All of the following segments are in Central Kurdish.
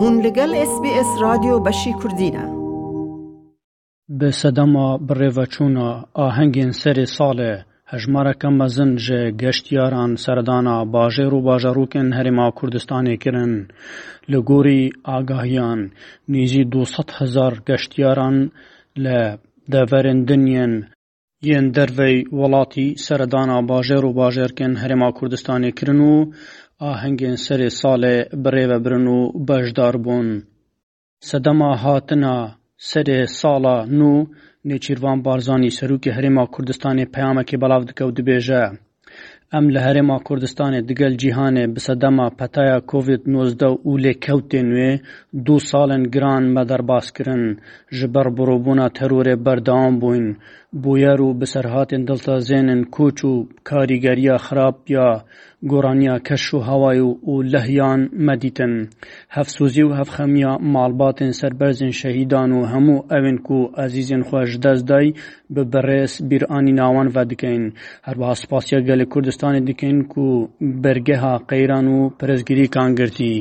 هون لگل اس بی اس رادیو بشی کردینه به صدما بری و چون سری سال هجمار کم زن جه گشتیاران سردانا باجه رو باجه رو کن هری ما کردستانی کرن لگوری آگاهیان نیزی دو ست هزار گشتیاران لب دورن دنین یین دروی ولاتی سردانا باجر و باجر کن هرما کردستانی کرنو Ahengên serê salê bi rêvebirin û bejdar bûn. Sedema hatina serê sala nû Nêçîrvan Barzanî serokê Herêma Kurdistanê peyamekê belav dike û dibêje. Em li Herêma Kurdistanê digel cîhanê bi sedema petaya COVID-19 û lêkewtên wê du salên giran mederbas kirin ji ber birûbûna terorê berdewam bûn. Bûyer û bi serhatên dilsazênên koç û karîgeriya xerab ya گۆڕانیا کەش و هەوای و لەهیان مەدیتن هەفسوزی و هەفخەمیا ماڵباتن سربەرزن شەهیددان و هەموو ئەوین و ئەزیزین خۆش دەستدای بە بەڕێز بیرانی ناوان ڤ دکەین هەروەها سپاسیە گەلی کوردستانی دکەین و بەرگەها قەیران و پرزگیری کانگرتی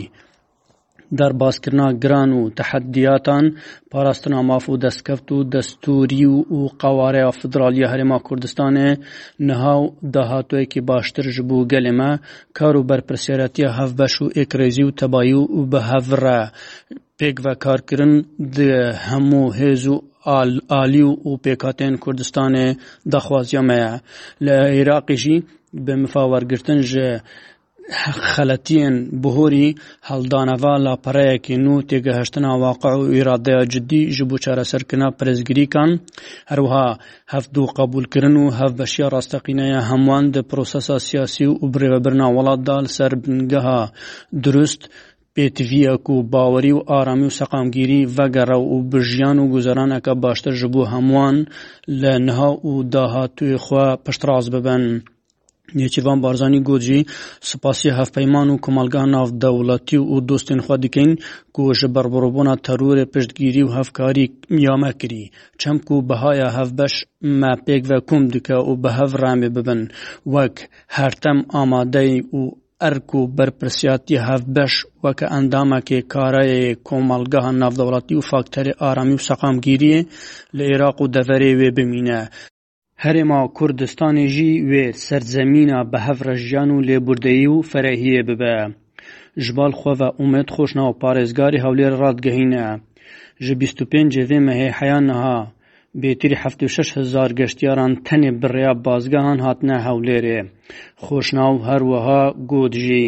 در بازکردنا گران û tehediyatan parastina maf û destkeft û destûrî û qewareya Federaliya Herêma Kurdistanê nihav dahatoyekî baştir ji bo gelê me kar û berpirsiyaretiya hevbeş û êkrêzî û tebayî û bi hev re pêk vekkarkirin di hemû hêz û عالی û pêkatên Kurdistanê daxwaziya me ye li Iraqê jî bi mifa wergirtin ji خەلەتیان بهۆری هەڵدانەوا لاپەڕەیەکی نو تێگەهشتنا واقع و ئیرادەیە جددی ژ بۆ چارەسەرکردنا پرێزگریکان هەروها هەفت و قبولکردن و هەف بەشیە ڕاستەقینەیە هەمووان دە پرۆسەسا سیاسی و برێوەبرنا وڵاتدا سەر بنگەها دروست پێتڤیەک و باوەری و ئارامی و سەقامگیری ڤەگەڕە و بژیان و گوزارانەکە باشتر ژ بوو هەمووان لە نها و داهاتوی خوا پشتڕاز ببن. نێچیروان بارزانی گۆجی سپاسی هەفپەیمان و کۆمەلگان ناو دەوڵەتی و دۆستên خوا دیکەین کو ji berbirovbûna terorê piştgirî û hevkarî yame kirî çem ku bihaya hevbeş me pêk ve kum dike û bi hev remê bibin wek hertem amadeyî û erk û berpirsiyatî hevbeş weke endamekê karayê komalgeha navdewlatî û fakterê aramî û seqamgiriyê li Iraq û deverê wê bimîne Herêma Kurdistanê jî wê serzemîna bihevrejiyan û lêbûrdeyî û ferehiyê bibe. Ji bal xwe ve Umed Xoşna û Parêzgarê Hewlêr radgehîne. Ji bîst û pêncê vê mehê heya niha bêtirî heft û şeş hezar geştyaran tenê bi rêya bazgehan hatine Hewlêrê. Xoşna û her wiha got jî.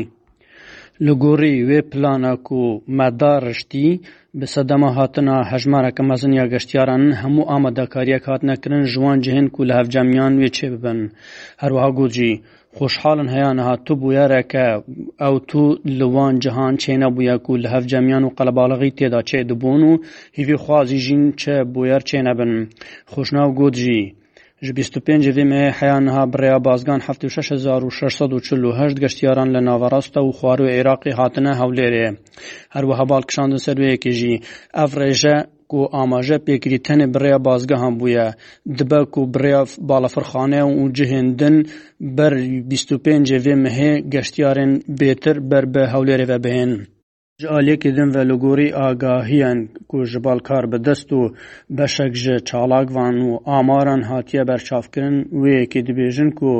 Li gorî wê plana ku meda riştî Bi sedema hatina hejmareke mezin ya geştyaran hemû amadekariyek hatine kirin ji cihin ku li hevcemiyan wê çê bibin. Herwiha got jî خوشحالن هيا نه تو بویا رکه او تو لوان جهان چینه بویا کو له هفجمیان او قلبالغی تیدا چه دبونو هیوی خوازی جین چه بویر چینه بن خوشناو گودجی ji 25 vê heya niha birêya bazgan 76648 geştiyaran li navarasta û xwaru Iraqê hatine hewlêrê. Her wiha balkişandin ser wêyekê jî ev rêje ku amaje pêkirîtenê birêya bazgehan bûye dibe ku birêya balafirxaneya û cihên din ber 25 vê mihê geştiyarên bêtir ber bi hewlêrê ve bihên. Ji aliyekê din velogerî agahiyên ku ji balkar bidest û beşek ji çalakvan û amaran hatiye berçavkirin wêyekê dibêjin ku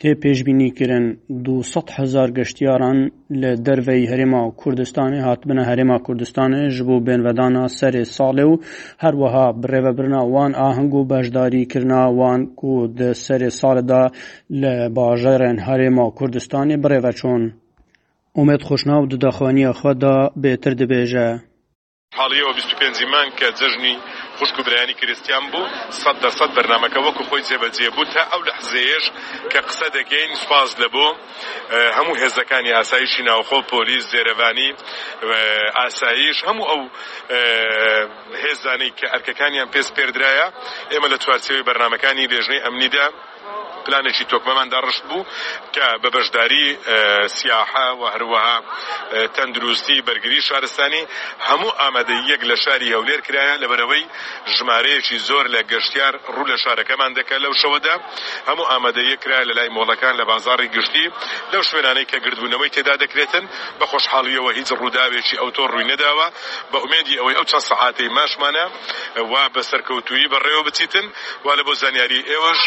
tê pêşbînîkirin dû sed hezar geştyaran li derveyê Herêma Kurdistanê hatibûne Herêma Kurdistanê ji bo bênvedana serê salê û herwiha bi rêvebirina wan aheng û beşdarîkirina wan ku di serê salê de li bajarên Herêma Kurdistanê birêve çûn. ئومێت خۆشنا و دداخوانیە خۆدا بێتر دەبێژە. حاڵیەوە 25مان کە جژنی خوشک و برایانی کریسیان بوو سەد دە سەد بەرنمەکە وەکو خۆی جێبەجێ بوو تا ئەو لە حزێش کە قسە دەگەین سپاس لەبوو هەموو هێزەکانی ئاساییشی ناوخۆ پۆلیس زێرەوانی ئاساییش هەموو ئەو هێزانی کە ئەرکەکانیان پێس پێدرایە ئێمە لە چوارچەوەی بەرنمەکانی دێژنەی ئەمنیدا پلانێکی تۆکمەماندا ڕشت بوو کە بە بەشداری سیاحە و هەروەها تەندروستی بەرگری شارستانی هەموو ئامادە یەک لە شاری هەولێر کرایە لەبەرەوەی ژمارەیەکی زۆر لە گەشتیار ڕوو لە شارەکەمان دەکە لەو شەوەدا هەموو ئامادە یەکرای لە لای مۆڵەکان لە بازاری گشتی لەو شوێنانەی کە گردبوونەوەی تێدا دەکرێتن بە خۆشحاڵیەوە هیچ ڕووداوێکی ئەوتۆ ڕووی نەداوە بە ئومێدی ئەوەی ئەو چەند سەعاتەی ماشمانە وا بە سەرکەوتویی بەڕێوە بچیتن وا لە بۆ زانیاری ئێوەش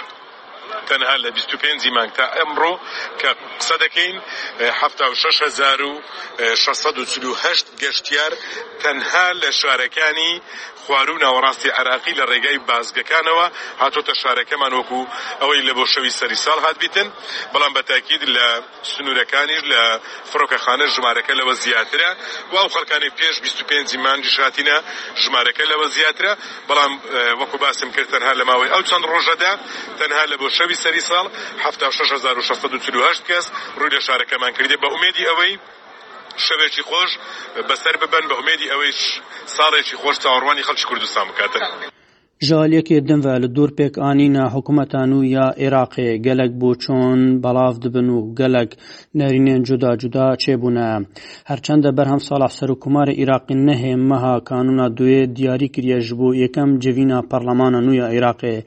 تەنها لە 25 مانگ تا ئەمڕۆ کە قسە دەکەین 1600 گەشتیار تەنها لە شارەکانی خوار و ناوەڕاستی عراقی لە ڕێگای بازگەکانەوە هاتۆتە شارەکەمان وەکو ئەوەی لە بۆ شەوی سەری ساڵ هاتبیتن بەڵام بەتاکید لە سنوورەکانیش لە فرۆکەخانە ژمارەکە لەوە زیاترە واو خەکانی پێش 25 مانجی شاتینە ژمارەکە لەوە زیاترە بەڵام وەکو باسم کرد تەنها لە ماوەی ئەو چەند ڕۆژەدا تەنها لە بۆ شەوی سەری ساڵ 16 کەس ڕووی لە شارەکەمان کردی بە ئومێدی ئەوەی شەوێکی خۆش بەسەر ببەن بە ئومێدی ئەوەیش ساڵێکی خۆش چاوەڕوانی خەڵکی کوردستان بکاتن. ژالێکی دنە لە دوور پێکانینە حکوومەتان و یا عێراقێ گەلک بۆ چۆن بەڵاو دبن و گەلک نەرینێن جودا جودا چێبوونە هەرچەندە بەرهەم ساڵا سەر و کومارە عێراقی نەهێ مەها کانونا دوێ دیاری کریەژ بوو یەکەم جوینە پەرلەمانە نویە عێراقێ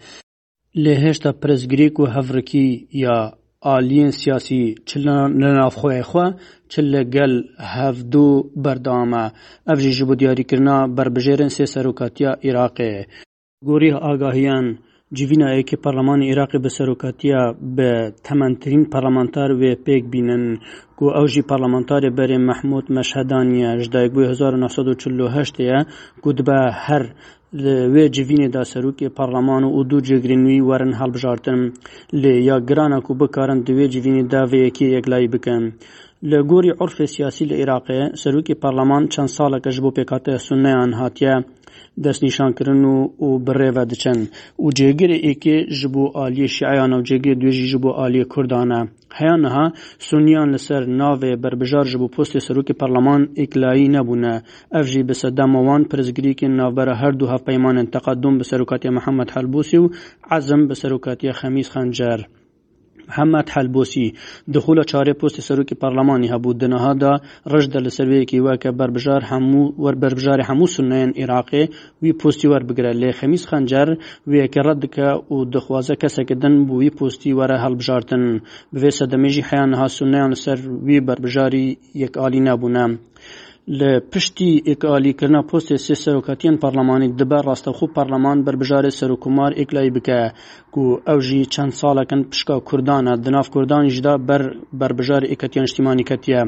lê hêşa pirsgirêk û hevirîkî ya aliyên siyasî çi li navxweyê xwe çi li gel hevdû berdewam e ev jî ji bo diyarîkirina berbijêrên sê serokatiya Iraqê ye gorî agahiyên Civîna Êkî Parlamanê Iraqê bi seroketiya bi tementirîn parlamentar wê pêk bînin ku ew jî parlamentarê berê Mehmûd Meşhedanî ye ji daîkbûyê 1948 ye ku dibe her لە وێ جڤینێدا سەرروکی پەرلەمان و دوو جێگرنووی وەرن هەڵبژارتن لێ یا گرانە و بکارن دوێ جڤینی داوەیەکی یەکلای بکەن لە گۆری عرفی سیاسی لە عێراقێ سەرروکی پەرلەمان چەند ساڵەکەش بۆ پێکاتە سنەیان هاتیە دەستنیشانکردن و و بڕێوە دەچن و جێگرێ ئێکێ ji بۆ عالیە شیعیانە و جێگێ دوێژی ji بۆ عالیە کوردانە هەیەەها سنیان لەسەر ناوێ بربژار ji بۆ پستی سەرروکی پەرلەمان ئیکلایی نەبوونە ئەفژی بە سەدامەوان پرزگریکی ناوبەرە هەردوو هەفپەیمانن تەقدم بە سەرکاتی محەممەد هەلبوسی و عزم بە سەرکاتیە خەمیز خەنجەر. محەممەد هەلبۆسی دخولە چارێ پستی سەرۆکی پەرلەمانی هەبوو دنەهادا ڕژدە لە سەروەیەکی وەکە بربژار هەموو وەربەربژاری هەموو سنەن عێراقێ وی پستی وەربگرە لێ خەمیز خەنجەر ویەکە ڕەت دکە و دخوازە کەسەکردن بووی پستی وەرە هەڵبژارتن بێ سەدەمێژی حیان هاسونیان سەر وی بربژاری یەکعالی نەبوونە. لە پشتی ئێکالیکردنا پۆستی سێ سەرۆکەتیان پارلەمانێک دەبەر ڕاستەخۆ پارلەمان بربژارێ سەرکومار ئێکلای بکە و ئەوژی چەند ساڵەکەن پشکا کوردانە دناف کوردانیشدا بەر بربژار ئێکەتیان شتیمانیکەتیە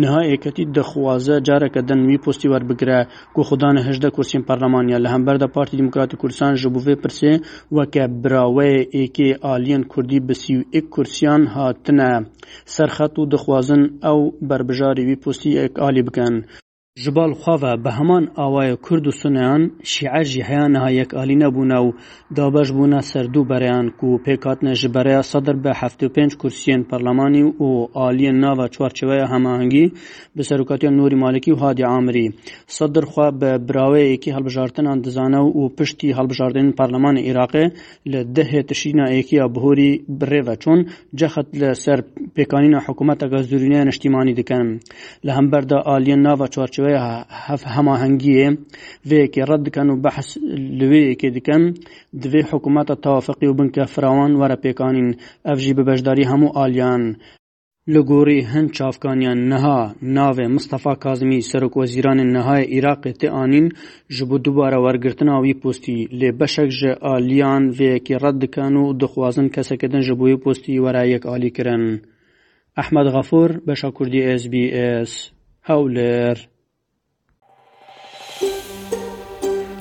نها ئێکەتی دەخوازە جارەکە دەنووی پستی وەربگرە و خوددانە هەشدە کورسین پارلەمانیا لە هەمبەردا پارتی دموکراتی کورسان ژ بوێ پرسێ وەکە براوەیە ئێکێ ئالیەن کوردی بسی و ئێک کورسیان هاتنە سەرخەت و دەخوازن ئەو بربژاری وی پستی ئەک عالی بکەن. ji bal xweva bi heman awayê Kurd û Sunneyan şîعe jî heya niha yekîlîne bûne û dabeş bûne ser du bereyan ku pêk hatine ji bereya sedr bi heftû pênc kursiyên Perlemanî û aliyên nava çwarçeveya hemahengî bi serokatiya Nûrî Malikî û Hadî Amirî. Sedr xwe bi biraweyekî helbijartinan dizane û piştî helbijartinên Perlemanê Iraqê li dehê tişîna êkiya bihorî birêve çûn cexet li ser pêkanîna hikûmeteka zûrînaya niştîmanî dikin. Li hemberda aliyên nava çwarçeve وەیە هەف هەماهەنگیە وەیەکی ڕەت دکەن و بەحس لوێیەکێ دکەن دوێ حکوومەتە تافقی و بنکە فراوان وەرە پێکانین ئەفژی بەبەشداری هەموو ئالیان لە گۆڕی هەند چاافکانیان نەها ناوێ مستەفا کازمی سەرک وەزیرانن نەهای عێراقی تێئانین ji بۆ دووبارە وەرگرتناوی پستی لێ بەشێک ji ئالیان وەیەکی ڕەت دکەن و دخوازن کەسەکەدن ji بۆی پستی وەرایەک ئالیکردن. ئەحمد غەفور بەشە کوردی SسBS هەولێر